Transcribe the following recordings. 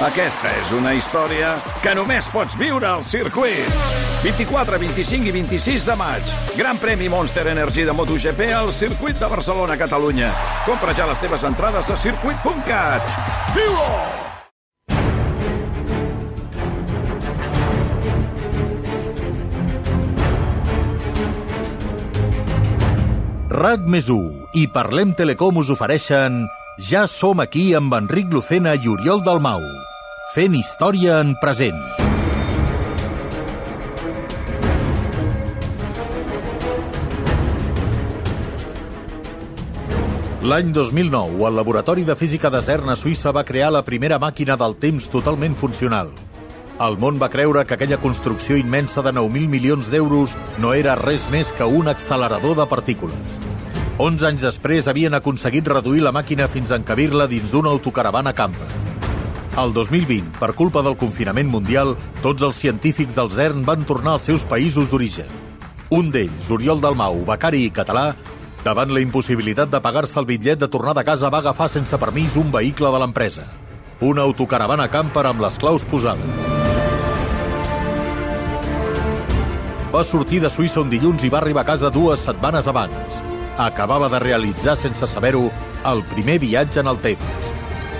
Aquesta és una història que només pots viure al circuit. 24, 25 i 26 de maig. Gran premi Monster Energy de MotoGP al circuit de Barcelona, Catalunya. Compra ja les teves entrades a circuit.cat. Viu-ho! RAC més i Parlem Telecom us ofereixen Ja som aquí amb Enric Lucena i Oriol Dalmau. Fent història en present. L'any 2009, el Laboratori de Física de CERN a Suïssa va crear la primera màquina del temps totalment funcional. El món va creure que aquella construcció immensa de 9.000 milions d'euros no era res més que un accelerador de partícules. 11 anys després havien aconseguit reduir la màquina fins a encabir-la dins d'una autocaravana campa. El 2020, per culpa del confinament mundial, tots els científics del CERN van tornar als seus països d'origen. Un d'ells, Oriol Dalmau, becari i català, davant la impossibilitat de pagar-se el bitllet de tornar de casa va agafar sense permís un vehicle de l'empresa. Una autocaravana camper amb les claus posades. Va sortir de Suïssa un dilluns i va arribar a casa dues setmanes abans acabava de realitzar sense saber-ho el primer viatge en el temps.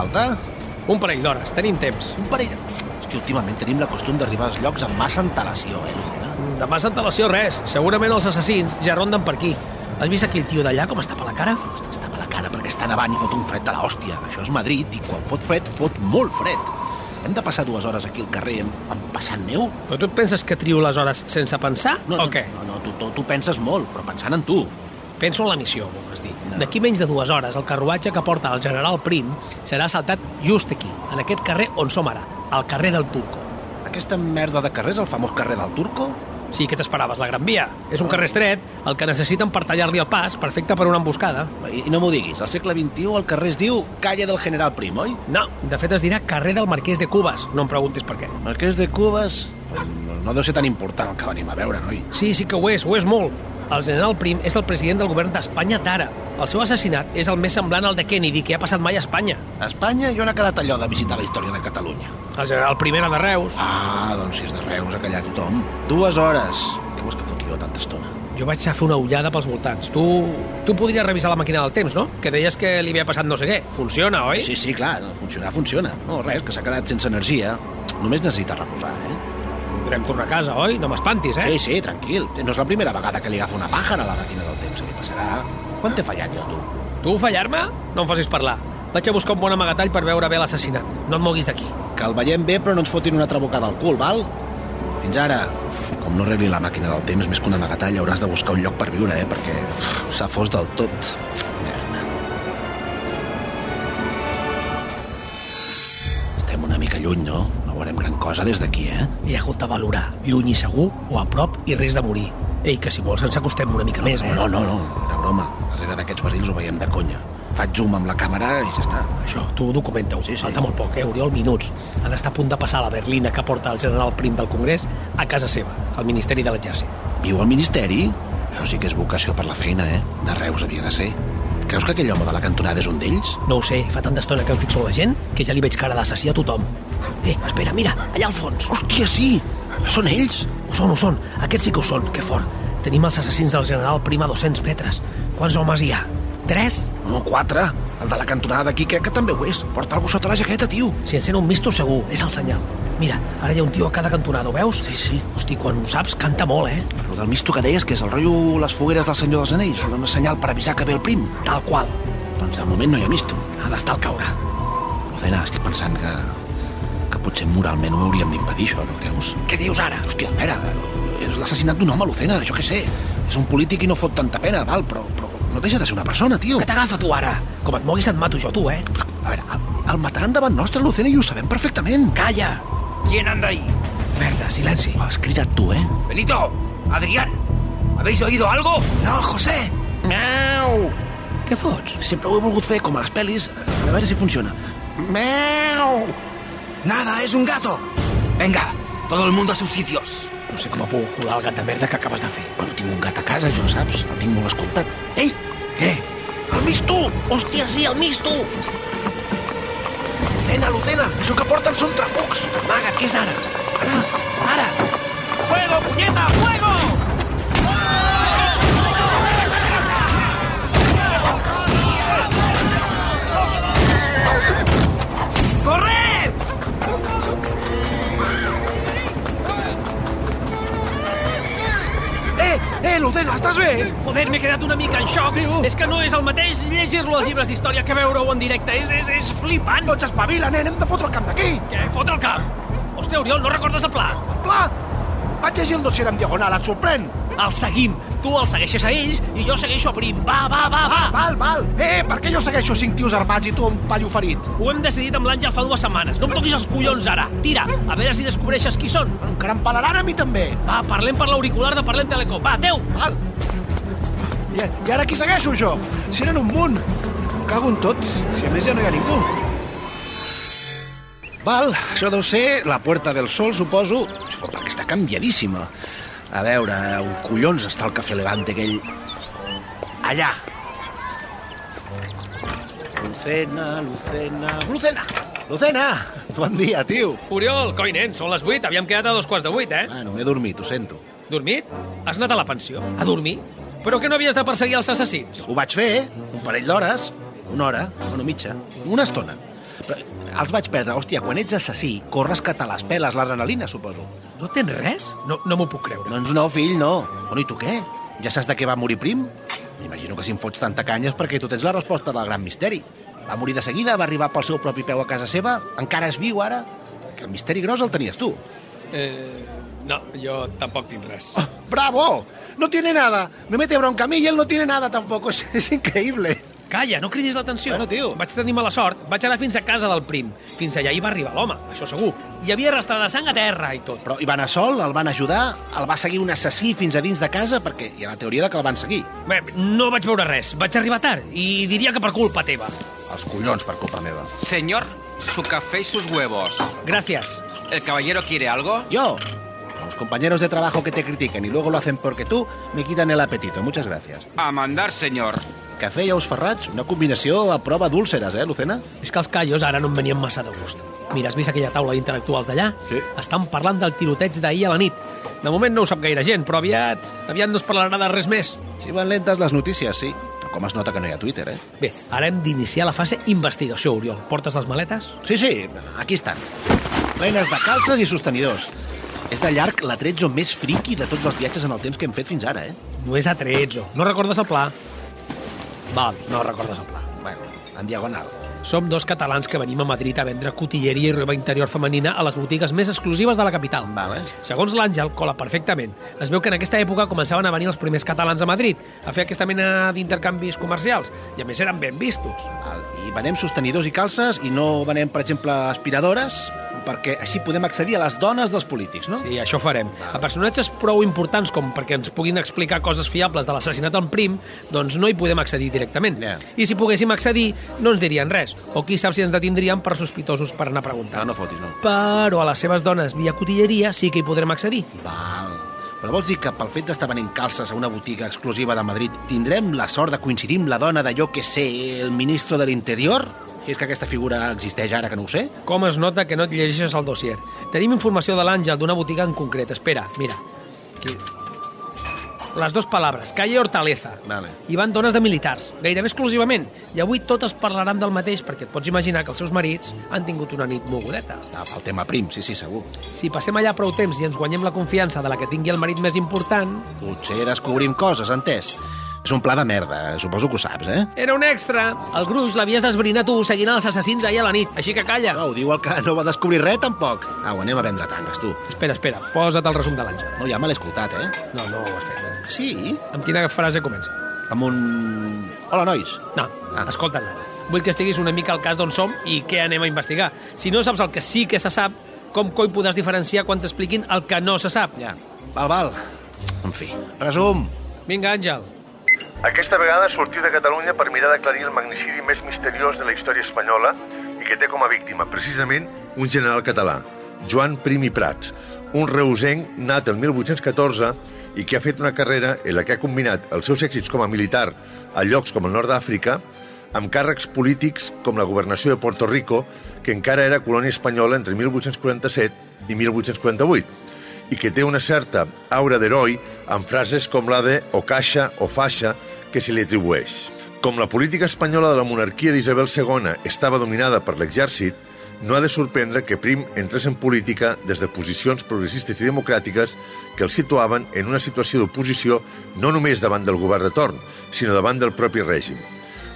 Falta? Un parell d'hores, tenim temps. Un parell... És que últimament tenim la costum d'arribar als llocs amb massa antelació, eh, Lucena? De massa antelació res. Segurament els assassins ja ronden per aquí. Has vist aquell tio d'allà com està per la cara? Està per la cara perquè està nevant i fot un fred de l'hòstia. Això és Madrid i quan fot fred, fot molt fred. Hem de passar dues hores aquí al carrer amb, amb passant neu? Però tu et penses que trio les hores sense pensar, No, o no, què? No, no, tu, tu, tu penses molt, però pensant en tu. Penso en la missió, vols dir. D'aquí menys de dues hores, el carruatge que porta el general Prim serà assaltat just aquí, en aquest carrer on som ara, al carrer del Turco. Aquesta merda de carrer és el famós carrer del Turco? Sí, què t'esperaves? La Gran Via. És un carrer estret, el que necessiten per tallar-li el pas, perfecte per una emboscada. I, i no m'ho diguis, al segle XXI el carrer es diu Calle del General Prim, oi? No, de fet es dirà carrer del Marquès de Cubas. No em preguntis per què. Marquès de Cubes... No, no deu ser tan important el que venim a veure, noi? Sí, sí que ho és, ho és molt. El general Prim és el president del govern d'Espanya d'ara. El seu assassinat és el més semblant al de Kennedy que ha passat mai a Espanya. A Espanya i on ha quedat allò de visitar la història de Catalunya? El general Prim era de Reus. Ah, doncs si és de Reus, a callar tothom. Dues hores. Què vols que foti jo tanta estona? Jo vaig a fer una ullada pels voltants. Tu, tu podries revisar la màquina del temps, no? Que deies que li havia passat no sé què. Funciona, oi? Sí, sí, clar, funcionar funciona. No, res, que s'ha quedat sense energia. Només necessita reposar, eh? Podrem tornar a casa, oi? No m'espantis, eh? Sí, sí, tranquil. No és la primera vegada que li agafa una pàjara a la màquina del temps. Què passarà? Quan t'he fallat jo, tu? Tu fallar-me? No em facis parlar. Vaig a buscar un bon amagatall per veure bé l'assassinat. No et moguis d'aquí. Que el veiem bé, però no ens fotin una altra bocada al cul, val? Fins ara. Com no arregli la màquina del temps més que un amagatall, hauràs de buscar un lloc per viure, eh? Perquè s'ha fos del tot. Merda. Estem una mica lluny, no? No veurem gran cosa des d'aquí, eh? He hagut de valorar, lluny i segur, o a prop i res de morir. Ei, que si vols ens acostem una mica més, eh? No, no, no, era broma. Darrere d'aquests barrils ho veiem de conya. Faig zoom amb la càmera i ja està. Això, tu documenta-ho. Sí, sí. Falta molt poc, eh? Oriol, minuts. Han d'estar a punt de passar la berlina que porta el general Prim del Congrés a casa seva, al Ministeri de l'Exèrcit. Viu al Ministeri? Això sí que és vocació per la feina, eh? De Reus havia de ser. Creus que aquell home de la cantonada és un d'ells? No ho sé, fa tant d'estona que em fixo la gent que ja li veig cara d'assassí a tothom. Eh, espera, mira, allà al fons. Hòstia, sí! Són ells? Ho són, ho són. Aquests sí que ho són, que fort. Tenim els assassins del general Prim a 200 metres. Quants homes hi ha? Tres? No, quatre. El de la cantonada d'aquí crec que també ho és. Porta algú sota la jaqueta, tio. Si encén un misto segur, és el senyal. Mira, ara hi ha un tio a cada cantonada, ho veus? Sí, sí. Hosti, quan ho saps, canta molt, eh? El del misto que deies que és el rotllo les fogueres del senyor dels anells, un senyal per avisar que ve el prim. Tal qual. Doncs de moment no hi ha misto. Ha d'estar al caure. Lucena, estic pensant que... que potser moralment ho hauríem d'impedir, això, no creus? Què dius ara? Hòstia, a veure, és l'assassinat d'un home, Lucena, jo què sé. És un polític i no fot tanta pena, val, però, però no deixa de ser una persona, tio. Que t'agafa tu ara? Com et moguis et mato jo, tu, eh? A veure, el, el mataran davant nostre, Lucena, i ho sabem perfectament. Calla! ¿Quién anda ahí? Merda, silenci. Has cridat tu, eh? Benito, Adrián, ¿habéis oído algo? No, José! ¡Miau! Què fots? Sempre ho he volgut fer, com a les pel·lis, a veure si funciona. ¡Miau! Nada, és un gato! Venga, todo el mundo a sus sitios. No sé com ha pogut colar el gat de merda que acabes de fer. Però tinc un gat a casa, jo, saps? El tinc molt escoltat. Ei, Què? el misto! Hòstia, sí, el misto! Lucena, això que porten són trabucs. Amaga't, què és ara? Ara, Ara! fuego, punyeta, fuego! Eh, Lucena, estàs bé? Joder, m'he quedat una mica en xoc. Tio. És que no és el mateix llegir-lo als llibres d'història que veure-ho en directe. És, és, és flipant. Doncs espavila, nen, hem de fotre el camp d'aquí. Què? Fotre el cap? Hòstia, Oriol, no recordes el pla? Pla, vaig llegir el dossier en diagonal, et sorprèn? El seguim. Tu el segueixes a ells i jo segueixo a Prim. Va, va, va, va. Ah, val, val. Eh, per què jo segueixo cinc tios armats i tu un pallo ferit? Ho hem decidit amb l'Àngel fa dues setmanes. No em toquis els collons ara. Tira, a veure si descobreixes qui són. Encara em pelaran a mi també. Va, parlem per l'auricular de Parlem Telecom. Va, adeu! Val. I, I ara qui segueixo, jo? Si eren un munt. Em cago en tot. Si a més ja no hi ha ningú. Val, això deu ser la Puerta del Sol, suposo, Suposo perquè està canviadíssima. A veure, on collons està el Café Levante aquell... Allà. Lucena, Lucena... Lucena! Lucena! Bon dia, tio. Oriol, coi, nen, són les 8. Havíem quedat a dos quarts de 8, eh? Bueno, m'he dormit, ho sento. Dormit? Has anat a la pensió? A dormir? Però que no havies de perseguir els assassins? Ho vaig fer, un parell d'hores, una hora, bueno, mitja, una estona. Els vaig perdre. Hòstia, quan ets assassí, corres que te les peles l'adrenalina, suposo. No tens res? No, no m'ho puc creure. Doncs no, fill, no. Bueno, i tu què? Ja saps de què va morir Prim? M'imagino que si em fots tanta canya és perquè tu tens la resposta del gran misteri. Va morir de seguida, va arribar pel seu propi peu a casa seva, encara és viu ara. Que el misteri gros el tenies tu. Eh, no, jo tampoc tinc res. Oh, ¡Bravo! No tiene nada. Me mete bronca a mí y él no tiene nada tampoco. Es, es increíble. Calla, no cridis l'atenció. Bueno, tio. Vaig tenir mala sort. Vaig anar fins a casa del prim. Fins allà hi va arribar l'home, això segur. Hi havia restes de sang a terra i tot. Però hi va anar sol, el van ajudar, el va seguir un assassí fins a dins de casa, perquè hi ha la teoria de que el van seguir. Bé, no vaig veure res. Vaig arribar tard i diria que per culpa teva. Els collons, per culpa meva. Señor, su café y sus huevos. Gràcies. ¿El caballero quiere algo? Yo, los compañeros de trabajo que te critiquen y luego lo hacen peor que tú, me quitan el apetito. Muchas gracias. A mandar, señor. Cafè i ous ferrats, una combinació a prova d'úlceres, eh, Lucena? És que els callos ara no em venien massa de gust. Mira, has vist aquella taula d'intel·lectuals d'allà? Sí. Estan parlant del tiroteig d'ahir a la nit. De moment no ho sap gaire gent, però aviat, aviat no es parlarà de res més. Si van lentes les notícies, sí. Com es nota que no hi ha Twitter, eh? Bé, ara hem d'iniciar la fase investigació, Oriol. Portes les maletes? Sí, sí, aquí estan. Plenes de calces i sostenidors. És de llarg l'atretzo més friqui de tots els viatges en el temps que hem fet fins ara, eh? No és a 13. No recordes el pla? Val, no recordes el pla. Bueno, en diagonal. Som dos catalans que venim a Madrid a vendre cotilleria i roba interior femenina a les botigues més exclusives de la capital. Vale. Segons l'Àngel, cola perfectament. Es veu que en aquesta època començaven a venir els primers catalans a Madrid a fer aquesta mena d'intercanvis comercials i a més eren ben vistos. Val. I venem sostenidors i calces i no venem, per exemple, aspiradores perquè així podem accedir a les dones dels polítics, no? Sí, això farem. A personatges prou importants com perquè ens puguin explicar coses fiables de l'assassinat en prim, doncs no hi podem accedir directament. Ja. I si poguéssim accedir, no ens dirien res. O qui sap si ens detindrien per sospitosos per anar a preguntar. No, no fotis, no. Però a les seves dones via cotilleria sí que hi podrem accedir. Val. Però vols dir que pel fet d'estar venent calces a una botiga exclusiva de Madrid tindrem la sort de coincidir amb la dona d'allò que sé, el ministre de l'Interior? Si és que aquesta figura existeix ara, que no ho sé? Com es nota que no et llegeixes el dossier? Tenim informació de l'Àngel d'una botiga en concret. Espera, mira. Aquí. Les dues paraules, calle Hortaleza. Vale. Hi van dones de militars, gairebé exclusivament. I avui totes parlaran del mateix perquè et pots imaginar que els seus marits han tingut una nit mogudeta. Ah, el tema prim, sí, sí, segur. Si passem allà prou temps i ens guanyem la confiança de la que tingui el marit més important... Potser descobrim coses, entès? És un pla de merda, suposo que ho saps, eh? Era un extra! El gruix l'havies d'esbrinar tu seguint els assassins ahir a la nit, així que calla. No, ho diu el que no va descobrir res, tampoc. Au, anem a vendre tangues, tu. Espera, espera, posa't el resum de l'Àngel. No, ja me l'he escoltat, eh? No, no ho has fet. Sí? Amb quina frase comença? Amb un... Hola, nois. No, ah. escolta, vull que estiguis una mica al cas d'on som i què anem a investigar. Si no saps el que sí que se sap, com coi podràs diferenciar quan t'expliquin el que no se sap? Ja. Val, val. En fi, resum. Vinga, Àngel. Aquesta vegada sortiu de Catalunya per mirar d'aclarir el magnicidi més misteriós de la història espanyola i que té com a víctima, precisament, un general català, Joan Prim i Prats, un reusenc nat el 1814 i que ha fet una carrera en la que ha combinat els seus èxits com a militar a llocs com el nord d'Àfrica amb càrrecs polítics com la governació de Puerto Rico, que encara era colònia espanyola entre 1847 i 1848, i que té una certa aura d'heroi amb frases com la de o caixa o faixa que se li atribueix. Com la política espanyola de la monarquia d'Isabel II estava dominada per l'exèrcit, no ha de sorprendre que Prim entrés en política des de posicions progressistes i democràtiques que el situaven en una situació d'oposició no només davant del govern de torn, sinó davant del propi règim.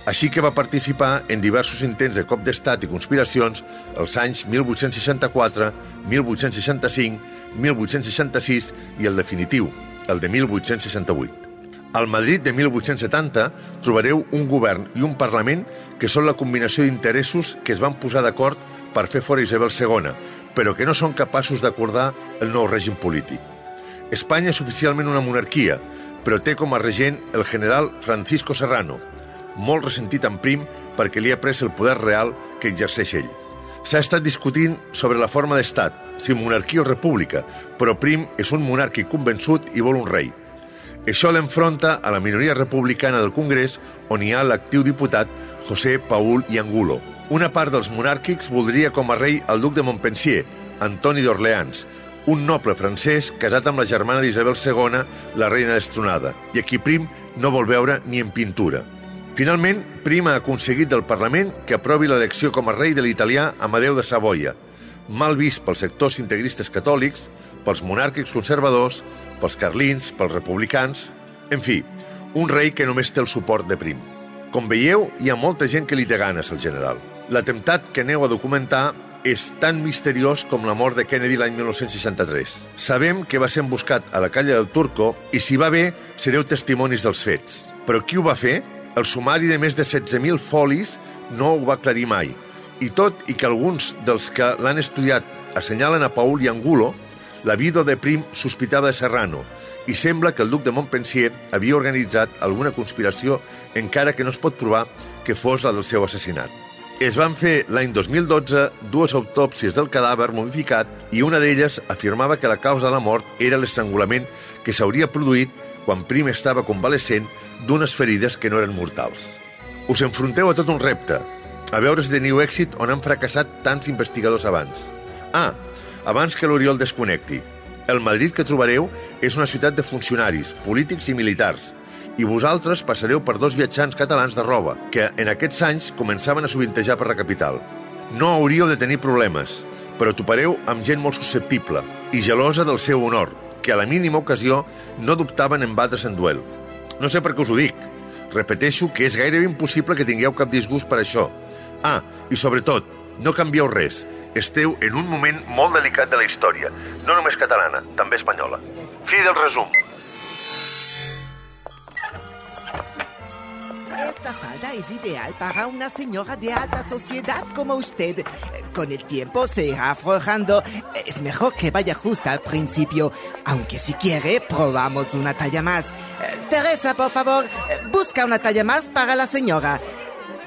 Així que va participar en diversos intents de cop d'estat i conspiracions els anys 1864, 1865, 1866 i el definitiu, el de 1868. Al Madrid de 1870 trobareu un govern i un Parlament que són la combinació d'interessos que es van posar d'acord per fer fora Isabel II, però que no són capaços d'acordar el nou règim polític. Espanya és oficialment una monarquia, però té com a regent el general Francisco Serrano, molt ressentit en prim perquè li ha pres el poder real que exerceix ell. S'ha estat discutint sobre la forma d'estat, si monarquia o república, però Prim és un monàrquic convençut i vol un rei. Això l'enfronta a la minoria republicana del Congrés, on hi ha l'actiu diputat José Paul i Angulo. Una part dels monàrquics voldria com a rei el duc de Montpensier, Antoni d'Orleans, un noble francès casat amb la germana d'Isabel II, la reina destronada, i a qui Prim no vol veure ni en pintura. Finalment, Prim ha aconseguit del Parlament que aprovi l'elecció com a rei de l'italià Amadeu de Savoia, mal vist pels sectors integristes catòlics, pels monàrquics conservadors, pels carlins, pels republicans... En fi, un rei que només té el suport de Prim. Com veieu, hi ha molta gent que li té ganes al general. L'atemptat que aneu a documentar és tan misteriós com la mort de Kennedy l'any 1963. Sabem que va ser emboscat a la calle del Turco i si va bé, sereu testimonis dels fets. Però qui ho va fer? El sumari de més de 16.000 folis no ho va aclarir mai. I tot i que alguns dels que l'han estudiat assenyalen a Paul i Angulo, la vídua de Prim sospitava de Serrano i sembla que el duc de Montpensier havia organitzat alguna conspiració encara que no es pot provar que fos la del seu assassinat. Es van fer l'any 2012 dues autòpsies del cadàver momificat i una d'elles afirmava que la causa de la mort era l'estrangulament que s'hauria produït quan Prim estava convalescent d'unes ferides que no eren mortals. Us enfronteu a tot un repte, a veure si teniu èxit on han fracassat tants investigadors abans. Ah, abans que l'Oriol desconnecti. El Madrid que trobareu és una ciutat de funcionaris, polítics i militars, i vosaltres passareu per dos viatjants catalans de roba, que en aquests anys començaven a sovintejar per la capital. No hauríeu de tenir problemes, però topareu amb gent molt susceptible i gelosa del seu honor, que a la mínima ocasió no dubtaven en batre's en duel. No sé per què us ho dic. Repeteixo que és gairebé impossible que tingueu cap disgust per això. Ah, i sobretot, no canvieu res. Esteu en un moment molt delicat de la història, no només catalana, també espanyola. Fi del resum. Esta falda es ideal para una señora de alta sociedad como usted. Con el tiempo se irá aflojando. Es mejor que vaya justa al principio. Aunque si quiere, probamos una talla más. Teresa, por favor, busca una talla más para la señora.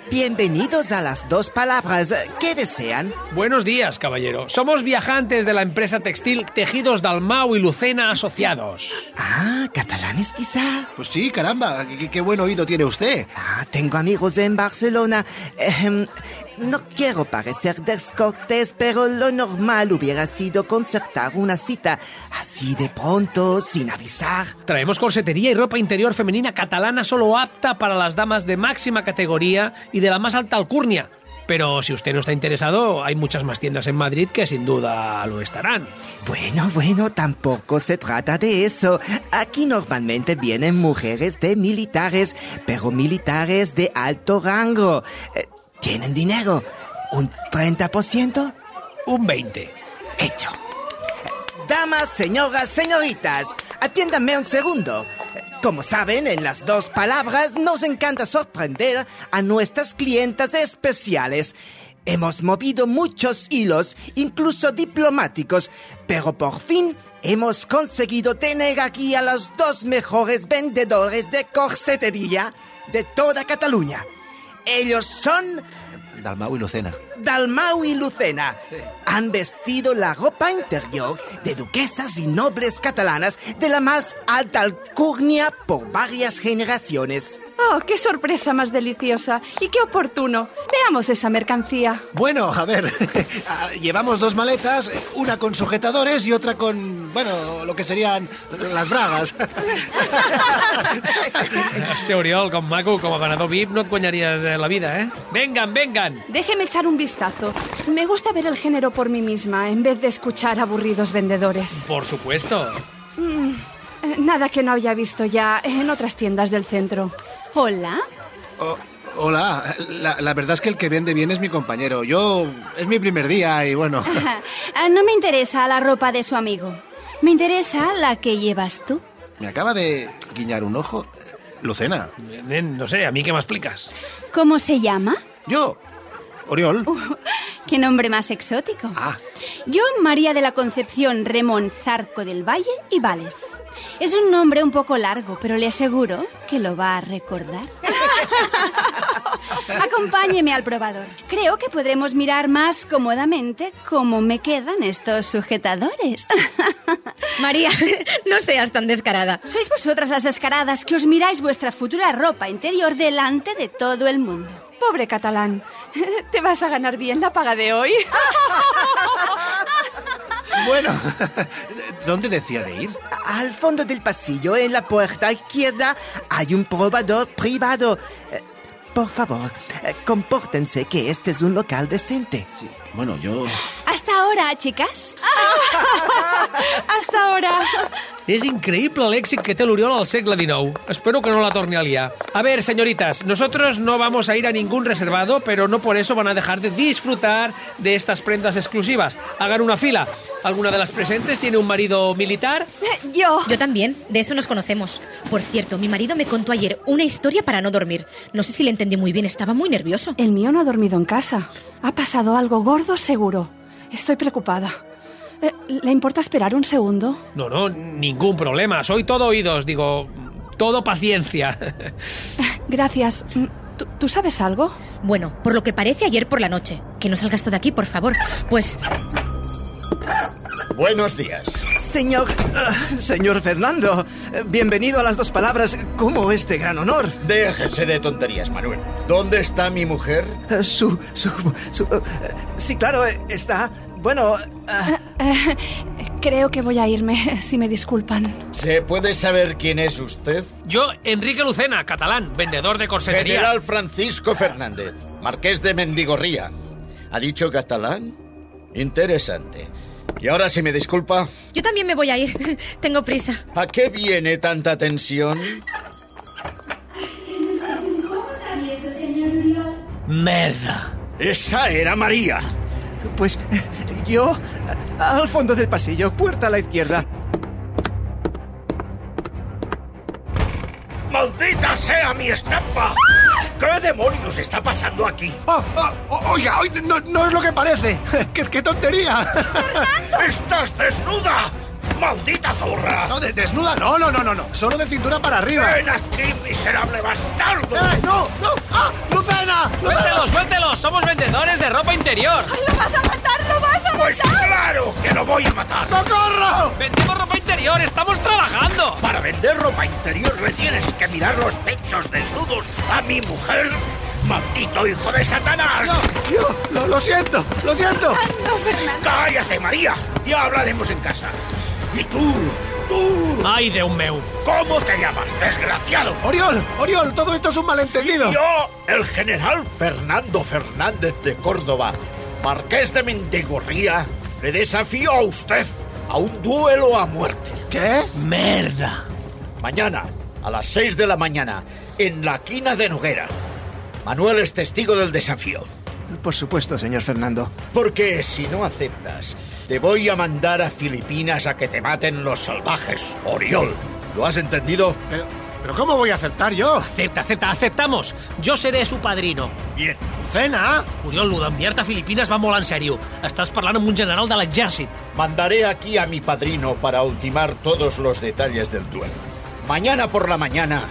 Bienvenidos a las dos palabras. ¿Qué desean? Buenos días, caballero. Somos viajantes de la empresa textil Tejidos Dalmau y Lucena Asociados. Ah, catalanes quizá. Pues sí, caramba, qué, qué buen oído tiene usted. Ah, tengo amigos en Barcelona. No quiero parecer descortés, pero lo normal hubiera sido concertar una cita así de pronto, sin avisar. Traemos corsetería y ropa interior femenina catalana solo apta para las damas de máxima categoría y de la más alta alcurnia. Pero si usted no está interesado, hay muchas más tiendas en Madrid que sin duda lo estarán. Bueno, bueno, tampoco se trata de eso. Aquí normalmente vienen mujeres de militares, pero militares de alto rango. Eh, ¿Tienen dinero? ¿Un 30%? Un 20. Hecho. Damas, señoras, señoritas, atiéndanme un segundo. Como saben, en las dos palabras nos encanta sorprender a nuestras clientas especiales. Hemos movido muchos hilos, incluso diplomáticos, pero por fin hemos conseguido tener aquí a los dos mejores vendedores de corsetería de toda Cataluña. Ellos son Dalmau y Lucena. Dalmau y Lucena. Han vestido la ropa interior de duquesas y nobles catalanas de la más alta alcurnia por varias generaciones. ¡Oh, qué sorpresa más deliciosa! Y qué oportuno. Veamos esa mercancía. Bueno, a ver, ah, llevamos dos maletas, una con sujetadores y otra con, bueno, lo que serían las bragas. Hòstia, Oriol, com maco, com a ganador VIP no guanyaries eh, la vida, eh? Vengan, vengan! Déjeme echar un vistazo. Me gusta ver el género por mí misma en vez de escuchar aburridos vendedores. Por supuesto. Eh, Nada que no haya visto ya en otras tiendas del centro. Hola. Oh, hola, la, la verdad es que el que vende bien es mi compañero. Yo, es mi primer día y bueno. Ah, No me interesa la ropa de su amigo. Me interesa la que llevas tú. Me acaba de guiñar un ojo. Lucena, Nen, no sé, a mí què m'expliques? ¿Cómo se llama? yo, Oriol. Qué nombre más exótico. Ah, Yo, María de la Concepción Remón Zarco del Valle y Vález. Es un nombre un poco largo, pero le aseguro que lo va a recordar. Acompáñeme al probador. Creo que podremos mirar más cómodamente cómo me quedan estos sujetadores. María, no seas tan descarada. Sois vosotras las descaradas que os miráis vuestra futura ropa interior delante de todo el mundo. Pobre catalán. ¿Te vas a ganar bien la paga de hoy? Bueno, ¿dónde decía de ir? Al fondo del pasillo, en la puerta izquierda, hay un probador privado. Eh, Por favor, eh, compórtense que este es un local decente. Bueno, yo... Hasta ahora, chicas. Hasta ahora. És increïble l'èxit que té l'Oriol al segle XIX. Espero que no la torne a liar. A ver, señoritas, nosotros no vamos a ir a ningún reservado, pero no por eso van a dejar de disfrutar de estas prendas exclusivas. Hagan una fila. ¿Alguna de las presentes tiene un marido militar? Yo. Yo también, de eso nos conocemos. Por cierto, mi marido me contó ayer una historia para no dormir. No sé si le entendí muy bien, estaba muy nervioso. El mío no ha dormido en casa. Ha pasado algo gordo seguro. Estoy preocupada. Eh, ¿Le importa esperar un segundo? No, no, ningún problema. Soy todo oídos, digo, todo paciencia. Gracias. Mm, ¿Tú, tú sabes algo? Bueno, por lo que parece ayer por la noche. Que no salgas tú de aquí, por favor. Pues Buenos días. Señor... ah, señor Fernando, eh, bienvenido a las dos palabras. ¿Cómo este gran honor? Déjense de tonterías, Manuel. ¿Dónde está mi mujer? Eh, Su... su... su eh, sí, claro, eh, está... Bueno... Eh, creo que voy a irme, si me disculpan. ¿Se puede saber quién es usted? Yo, Enrique Lucena, catalán, vendedor de corsetería. General Francisco Fernández, marqués de Mendigorría. ¿Ha dicho catalán? Interesante. Y ahora, si me disculpa, yo también me voy a ir. Tengo prisa. ¿a qué viene tanta tensión? Merda. Esa era María. pues yo... ah, Al fondo del pasillo, puerta a la izquierda. ¡Maldita sea mi estampa! ¿Qué demonios está pasando aquí? Ah, ah, oiga, oiga, no, no es lo que parece. ¡Qué, qué tontería! ¡Estás desnuda! ¡Maldita zorra! No, de- desnuda, no, no, no, no, no. Solo de cintura para arriba. ¡Ven aquí, miserable bastardo! ¡Eh, no, no! ¡Ah, Lucena! ¡Suéltelo, suéltelo! ¡Somos vendedores de ropa interior! ¡Lo vas a matar! ¡Lo vas a ¡Pues claro que lo voy a matar! ¡Socorro! ¡Vendemos ropa interior! ¡Estamos trabajando! Para vender ropa interior le tienes que mirar los pechos desnudos a mi mujer. ¡Maldito hijo de Satanás! No, yo, lo, lo siento, lo siento. ¡Cállate, María! Ya hablaremos en casa. ¿Y tú? ¡Tú! ¡Ay, Déu meu! ¿Cómo te llamas, desgraciado? Oriol, Oriol, todo esto es un malentendido. Yo, el general Fernando Fernández de Córdoba, marqués de Mendigorría, le desafío a usted a un duelo a muerte. ¿Qué? ¡Merda! Mañana, a las seis de la mañana, en la quina de Noguera. Manuel es testigo del desafío. Por supuesto, señor Fernando. Porque si no aceptas, te voy a mandar a Filipinas a que te maten los salvajes, Oriol. ¿Lo has entendido? Pero, ¿Pero cómo voy a aceptar yo? Acepta, acepta, aceptamos. Yo seré su padrino. Bien. Lucena! Oriol, lo d'enviar-te a Filipines va molt en sèrio. Estàs parlant amb un general de l'exèrcit. Mandaré aquí a mi padrino para ultimar todos los detalles del duelo. Mañana por la mañana,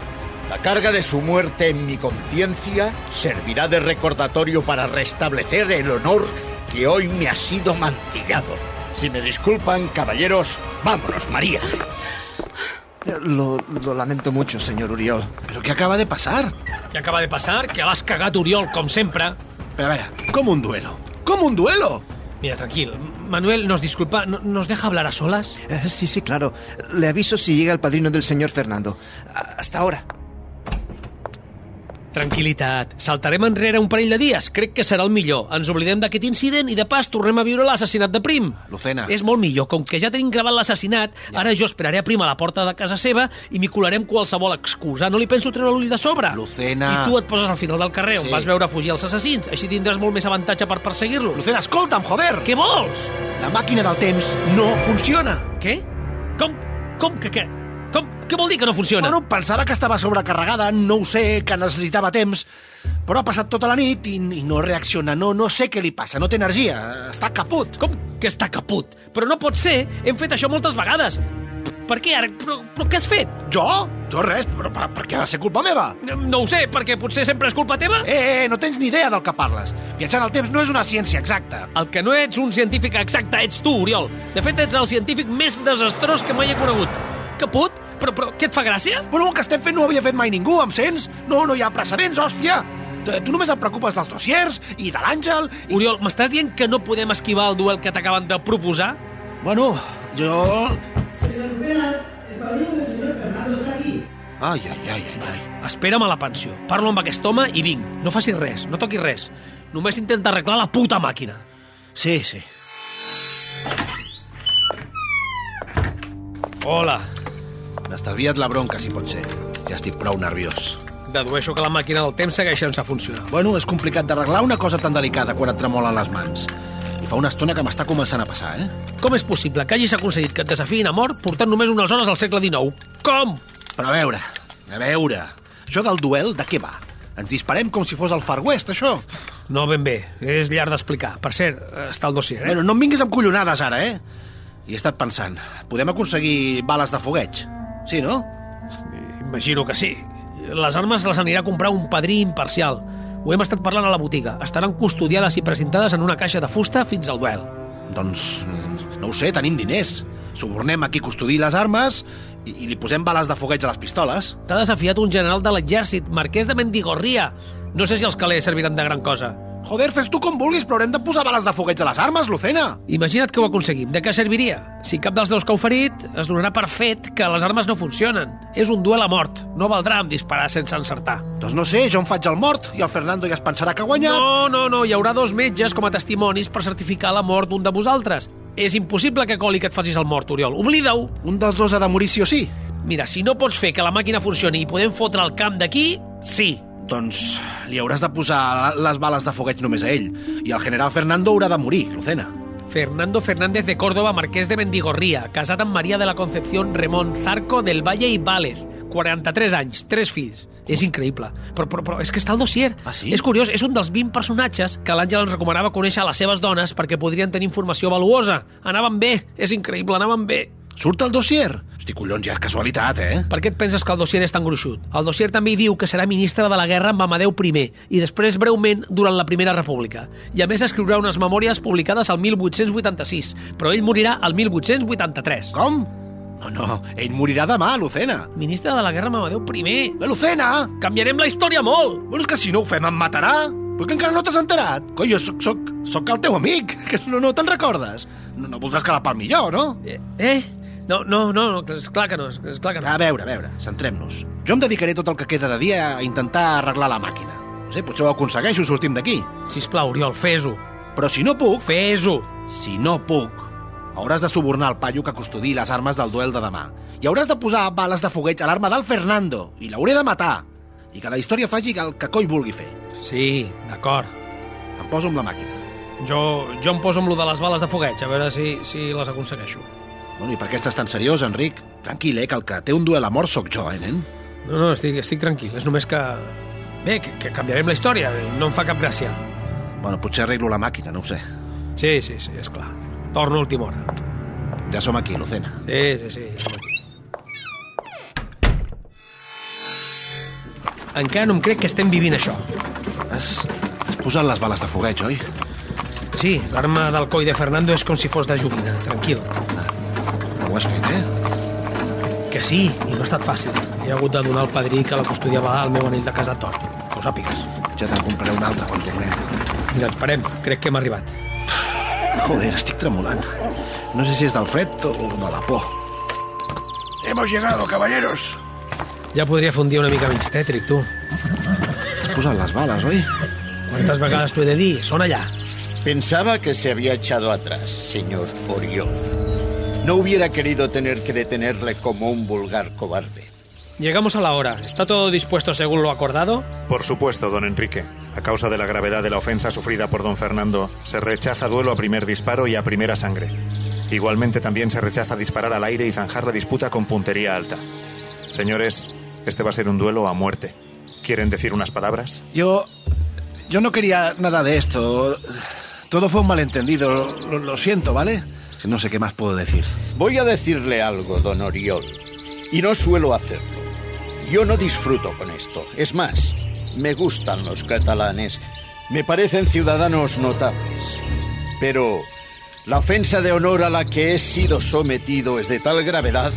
la carga de su muerte en mi conciencia servirá de recordatorio para restablecer el honor que hoy me ha sido mancillado. Si me disculpan, caballeros, vámonos, María. Lo, lo lamento mucho, señor Uriol. ¿Pero qué acaba de pasar? Què acaba de passar? Que l'has cagat, Oriol, com sempre. Pero a ¿cómo un duelo? ¿Cómo un duelo? Mira, tranquil. Manuel, ¿nos disculpa? ¿no- ¿Nos deja hablar a solas? Eh, sí, sí, claro. Le aviso si llega el padrino del señor Fernando. Hasta ahora. Tranquilitat. Saltarem enrere un parell de dies. Crec que serà el millor. Ens oblidem d'aquest incident i, de pas, tornem a viure l'assassinat de Prim. Lucena. És molt millor. Com que ja tenim gravat l'assassinat, ara jo esperaré a Prim a la porta de casa seva i m'hi colarem qualsevol excusa. No li penso treure l'ull de sobre. Lucena. I tu et poses al final del carrer on Sí. vas veure fugir els assassins. Així tindràs molt més avantatge per perseguir-los. Lucena, escolta'm, joder! Què vols? La màquina del temps no funciona. Què? Com? Com que què? Com? Què vol dir que no funciona? Bueno, pensava que estava sobrecarregada, no ho sé, que necessitava temps, però ha passat tota la nit i, i no reacciona, no, no sé què li passa, no té energia, està caput. Com que està caput? Però no pot ser, hem fet això moltes vegades. Per què ara? Però, però què has fet? Jo? Jo res, però per, per què ha de ser culpa meva? No, no ho sé, perquè potser sempre és culpa teva? Eh, eh, no tens ni idea del que parles. Viatjar en el temps no és una ciència exacta. El que no ets un científic exacte ets tu, Oriol. De fet, ets el científic més desastrós que mai he conegut. Caput? Però, però què et fa gràcia? Bueno, el que estem fent no ho havia fet mai ningú, em sents? No, no hi ha precedents, hòstia. Tu només et preocupes dels dossiers i de l'Àngel... I... Oriol, m'estàs dient que no podem esquivar el duel que t'acaben de proposar? Bueno, jo... Señor Lucena, el padrino del señor Fernando está aquí. Ai, ai, ai, ai, ai. Espera'm a la pensió. Parlo amb aquest home i vinc. No facis res, no toquis res. Només intenta arreglar la puta màquina. Sí, sí. Hola. M'estalvia't la bronca, si pot ser. Ja estic prou nerviós. Dedueixo que la màquina del temps segueix sense funcionar. Bueno, és complicat d'arreglar una cosa tan delicada quan et tremolen les mans. I fa una estona que m'està començant a passar, eh? Com és possible que hagis aconseguit que et desafiïn a mort portant només unes hores al segle XIX? Com? Però a veure, a veure... Això del duel, de què va? Ens disparem com si fos el Far West, això? No ben bé, és llarg d'explicar. Per cert, està el dossier, eh? Bueno, no em vinguis amb collonades ara, eh? I he estat pensant, podem aconseguir bales de fogueig? Sí, no? Imagino que sí. Les armes les anirà a comprar un padrí imparcial. Ho hem estat parlant a la botiga. Estaran custodiades i presentades en una caixa de fusta fins al duel. Doncs, no ho sé, tenim diners. Subornem a qui custodi les armes i, i li posem bales de fogueig a les pistoles. T'ha desafiat un general de l'exèrcit, marquès de Mendigorria. No sé si els calés serviran de gran cosa. Joder, fes tu com vulguis, però haurem de posar bales de fogueig a les armes, Lucena. Imagina't que ho aconseguim. De què serviria? Si cap dels dos cau ferit, es donarà per fet que les armes no funcionen. És un duel a mort. No valdrà amb disparar sense encertar. Doncs no sé, jo em faig el mort i el Fernando ja es pensarà que ha guanyat. No, no, no. Hi haurà dos metges com a testimonis per certificar la mort d'un de vosaltres. És impossible que coli que et facis el mort, Oriol. Oblida-ho. Un dels dos ha de morir sí o sí. Mira, si no pots fer que la màquina funcioni i podem fotre el camp d'aquí, sí. Doncs li hauràs de posar les bales de fogueig només a ell. I el general Fernando haurà de morir, Lucena. Fernando Fernández de Córdoba, marquès de Mendigorría, casat amb Maria de la Concepción Remón Zarco del Valle i Vález. 43 anys, tres fills. És increïble. Però, però, però és que està al dossier. Ah, sí? És curiós, és un dels 20 personatges que l'Àngel ens recomanava conèixer a les seves dones perquè podrien tenir informació valuosa. Anaven bé, és increïble, anaven bé. Surt el dossier? Hosti, collons, ja és casualitat, eh? Per què et penses que el dossier és tan gruixut? El dossier també hi diu que serà ministre de la guerra amb Amadeu I i després breument durant la Primera República. I a més escriurà unes memòries publicades al 1886, però ell morirà al 1883. Com? No, no, ell morirà demà, Lucena. Ministre de la guerra amb Amadeu I. La Lucena! Canviarem la història molt! Bueno, és que si no ho fem em matarà. Però que encara no t'has enterat? Coi, jo soc, soc, soc el teu amic, que no, no te'n recordes. No, no voldràs quedar pel millor, no? Eh? eh? No, no, no, és clar que no, és clar que no. A veure, a veure, centrem-nos. Jo em dedicaré tot el que queda de dia a intentar arreglar la màquina. No sé, potser ho aconsegueixo i sortim d'aquí. Sisplau, Oriol, fes-ho. Però si no puc... Fes-ho! Si no puc, hauràs de subornar el paio que custodi les armes del duel de demà. I hauràs de posar bales de fogueig a l'arma del Fernando. I l'hauré de matar. I que la història faci el que coi vulgui fer. Sí, d'acord. Em poso amb la màquina. Jo, jo em poso amb lo de les bales de fogueig, a veure si, si les aconsegueixo. Bueno, I per què estàs tan seriós, Enric? Tranquil, eh, que el que té un duel a mort sóc jo, eh, nen? No, no, estic, estic tranquil. És només que... Bé, que, que canviarem la història. No em fa cap gràcia. Bueno, potser arreglo la màquina, no ho sé. Sí, sí, sí, és clar. Torno a última hora. Ja som aquí, Lucena. Sí, sí, sí, ja som aquí. Encara no em crec que estem vivint això. Has, has posat les bales de fogueig, oi? Sí, l'arma del coi de Fernando és com si fos de joguina. Tranquil. Ho has fet, eh? Que sí, i no ha estat fàcil. He hagut de donar al padrí que la custodiava al meu anell de casat d'or. Que ho sàpigues. Ja te'n compraré un altre quan tornem. Vinga, esperem. Crec que hem arribat. Joder, estic tremolant. No sé si és del fred o de la por. Hemos llegado, caballeros. Ja podria fer un dia una mica menys tètric, tu. Has posat les bales, oi? Quantes vegades t'ho he de dir? Són allà. Pensaba que se había echado atrás, señor Oriol. No hubiera querido tener que detenerle como un vulgar cobarde. Llegamos a la hora. ¿Está todo dispuesto según lo acordado? Por supuesto, don Enrique. A causa de la gravedad de la ofensa sufrida por don Fernando, se rechaza duelo a primer disparo y a primera sangre. Igualmente también se rechaza disparar al aire y zanjar la disputa con puntería alta. Señores, este va a ser un duelo a muerte. ¿Quieren decir unas palabras? Yo... Yo no quería nada de esto. Todo fue un malentendido. Lo, lo siento, ¿vale? No sé qué más puedo decir. Voy a decirle algo, don Oriol. Y no suelo hacerlo. Yo no disfruto con esto. Es más, me gustan los catalanes. Me parecen ciudadanos notables. Pero la ofensa de honor a la que he sido sometido es de tal gravedad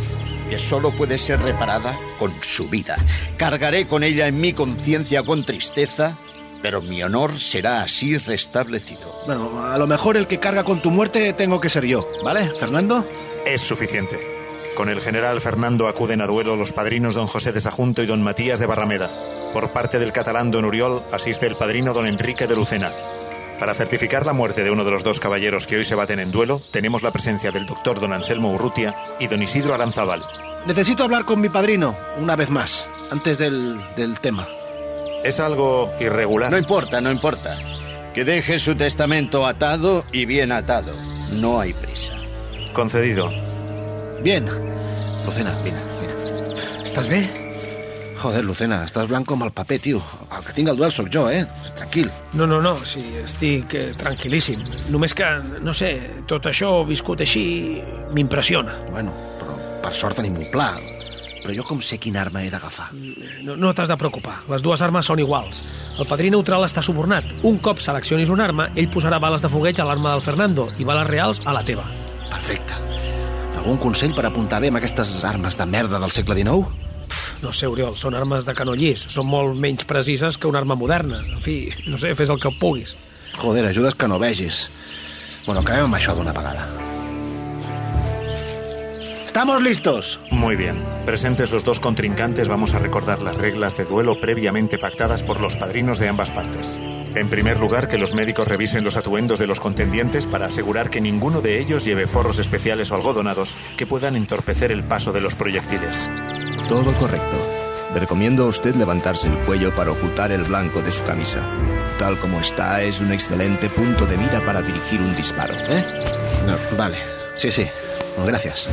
que solo puede ser reparada con su vida. Cargaré con ella en mi conciencia con tristeza, pero mi honor será así restablecido. Bueno, a lo mejor el que carga con tu muerte tengo que ser yo, ¿vale, Fernando? Es suficiente. Con el general Fernando acuden a duelo los padrinos don José de Sajunto y don Matías de Barrameda. Por parte del catalán don Uriol asiste el padrino don Enrique de Lucena. Para certificar la muerte de uno de los dos caballeros que hoy se baten en duelo, tenemos la presencia del doctor don Anselmo Urrutia y don Isidro Aranzabal. Necesito hablar con mi padrino, una vez más, antes del, del tema. Es algo irregular. No importa, no importa. Que deje su testamento atado y bien atado. No hay prisa. Concedido. Bien. Lucena, mira, mira. Estàs bé? Joder, Lucena, estàs blanc com el paper, tio. El que tinc el duel sóc jo, eh? Tranquil. No, no, no, sí, estic eh, tranquil·líssim. Només que, no sé, tot això viscut així m'impressiona. Bueno, però per sort tenim un pla. Però jo com sé quina arma he d'agafar? No, no t'has de preocupar, les dues armes són iguals. El padrí neutral està subornat. Un cop seleccionis una arma, ell posarà bales de fogueig a l'arma del Fernando i bales reals a la teva. Perfecte. Algun consell per apuntar bé amb aquestes armes de merda del segle XIX? No sé, Oriol, són armes de canó llis. Són molt menys precises que una arma moderna. En fi, no sé, fes el que puguis. Joder, ajudes que no vegis. Bueno, acabem amb això d'una vegada. ¡Estamos listos! Muy bien. Presentes los dos contrincantes, vamos a recordar las reglas de duelo previamente pactadas por los padrinos de ambas partes. En primer lugar, que los médicos revisen los atuendos de los contendientes para asegurar que ninguno de ellos lleve forros especiales o algodonados que puedan entorpecer el paso de los proyectiles. Todo correcto. Le recomiendo a usted levantarse el cuello para ocultar el blanco de su camisa. Tal como está, es un excelente punto de mira para dirigir un disparo. ¿Eh? No, vale. Sí, sí. Gracias.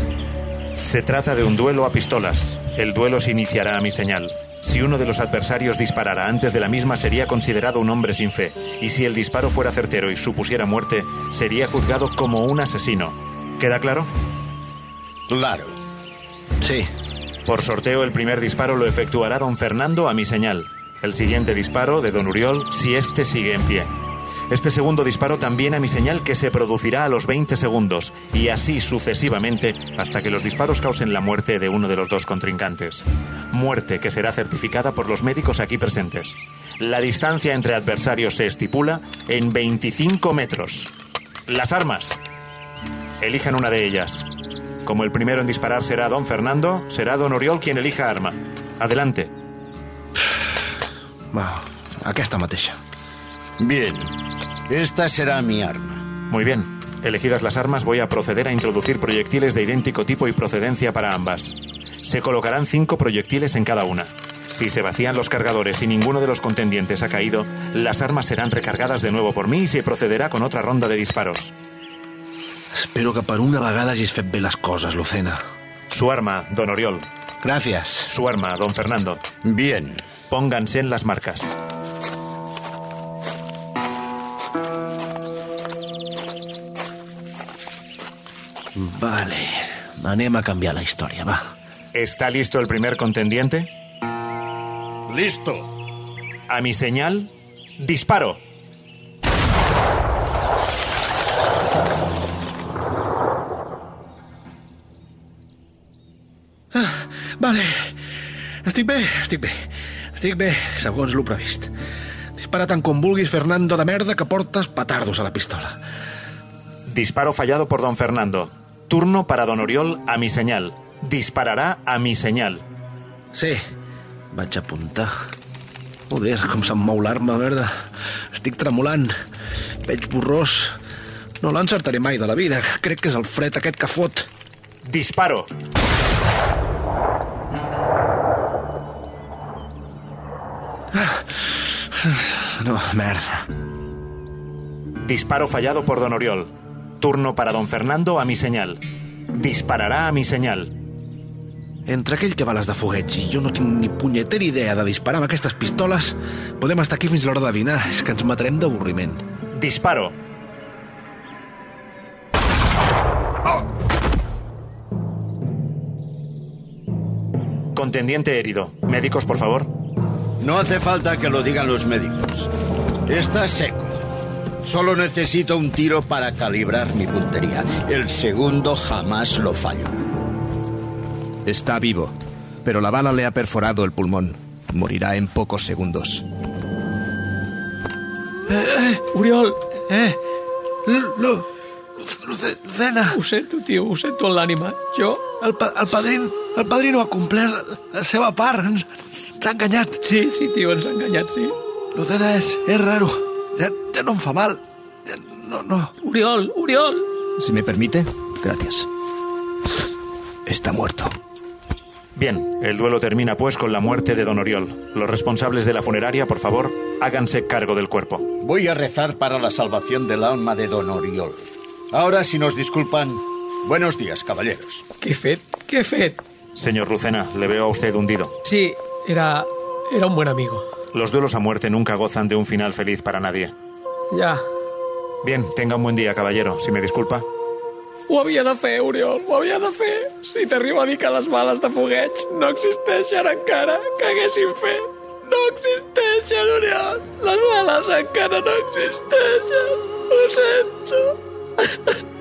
Se trata de un duelo a pistolas. El duelo se iniciará a mi señal. Si uno de los adversarios disparara antes de la misma sería considerado un hombre sin fe, y si el disparo fuera certero y supusiera muerte, sería juzgado como un asesino. ¿Queda claro? Claro. Sí. Por sorteo, el primer disparo lo efectuará don Fernando a mi señal. El siguiente disparo de don Uriol si éste sigue en pie. Este segundo disparo también a mi señal que se producirá a los 20 segundos y así sucesivamente hasta que los disparos causen la muerte de uno de los dos contrincantes. Muerte que será certificada por los médicos aquí presentes. La distancia entre adversarios se estipula en 25 metros. Las armas. Elijan una de ellas. Como el primero en disparar será don Fernando, será don Oriol quien elija arma. Adelante. Va, aquesta mateixa. Bien. Esta será mi arma. Muy bien. Elegidas las armas, voy a proceder a introducir proyectiles de idéntico tipo y procedencia para ambas. Se colocarán cinco proyectiles en cada una. Si se vacían los cargadores y ninguno de los contendientes ha caído, las armas serán recargadas de nuevo por mí y se procederá con otra ronda de disparos. Espero que per una vegada hagis fet bé les coses, Lucena. Su arma, don Oriol. Gracias. Su arma, don Fernando. Bien. Pónganse en las marcas. Anem a canviar la història, va. ¿Está listo el primer contendiente? Listo. A mi señal, disparo. Ah, vale. Estic bé, estic bé. Estic bé, segons lo previst. Dispara tant com vulguis, Fernando de merda, que portes petardos a la pistola. Disparo fallado por don Fernando. Turno para don Oriol a mi señal. Disparará a mi señal. Sí, vaig apuntar. Joder, com se'm mou l'arma, verda. Estic tremolant. Veig borrós. No l'encertaré mai de la vida. Crec que és el fred aquest que fot. Disparo. No, merda. Disparo fallado por don Oriol. Turno para don Fernando a mi señal. Disparará a mi señal. Entre aquell que va a les de fogueig i jo no tinc ni punyetera idea de disparar amb aquestes pistoles, podem estar aquí fins a l'hora de dinar. És que ens matarem d'avorriment. Disparo. Contendiente herido. Médicos, por favor. No hace falta que lo digan los médicos. Está seco. Solo necesito un tiro para calibrar mi puntería. El segundo jamás lo fallo. Está vivo, pero la bala le ha perforado el pulmón. Morirá en pocos segundos. Eh, eh, Oriol, eh. Lu, Lucena. Sento, tio, ho sento en l'ànima. Jo... El, pa, el, padrin, el padrino ha complert la, la seva part. Ens, ens ha enganyat. Sí, sí, tio, ens ha enganyat, sí. Lucena és, és raro. Ja, ja no em fa mal. Ja, no, no. Oriol, Oriol. Si me permite, gracias. Está muerto. Bien, el duelo termina pues con la muerte de don Oriol. Los responsables de la funeraria, por favor, háganse cargo del cuerpo. Voy a rezar para la salvación del alma de don Oriol. Ahora, si nos disculpan, buenos días, caballeros. Fet? Què he fet? Señor Lucena, le veo a usted hundido. Sí, era... era un buen amigo. Los duelos a muerte nunca gozan de un final feliz para nadie. Ja. Bien, tenga un buen día, caballero. Si me disculpa. Ho havia de fer, Oriol, ho havia de fer. Si t'arriba a dir que les bales de fogueig no existeixen encara, que haguessin fet. No existeixen, Oriol. Les bales encara no existeixen. Ho sento.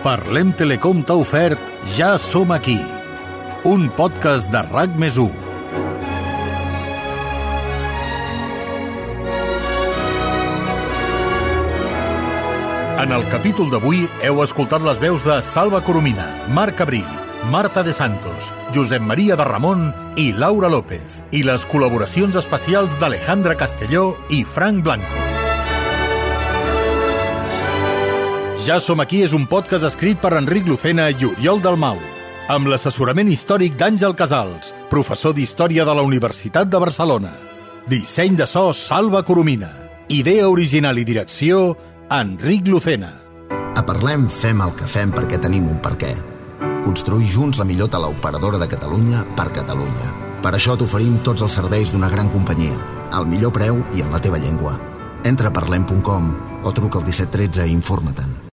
Parlem Telecom t'ha ofert Ja som aquí, un podcast de RAC més 1. En el capítol d'avui heu escoltat les veus de Salva Coromina, Marc Abril, Marta de Santos, Josep Maria de Ramon i Laura López, i les col·laboracions especials d'Alejandra Castelló i Frank Blanco. Ja som aquí és un podcast escrit per Enric Lucena i Oriol Dalmau, amb l'assessorament històric d'Àngel Casals, professor d'Història de la Universitat de Barcelona. Disseny de so Salva Coromina. Idea original i direcció Enric Lucena. A Parlem fem el que fem perquè tenim un per què. Construir junts la millor teleoperadora de Catalunya per Catalunya. Per això t'oferim tots els serveis d'una gran companyia, al millor preu i en la teva llengua. Entra a parlem.com o truca al 1713 i informa-te'n.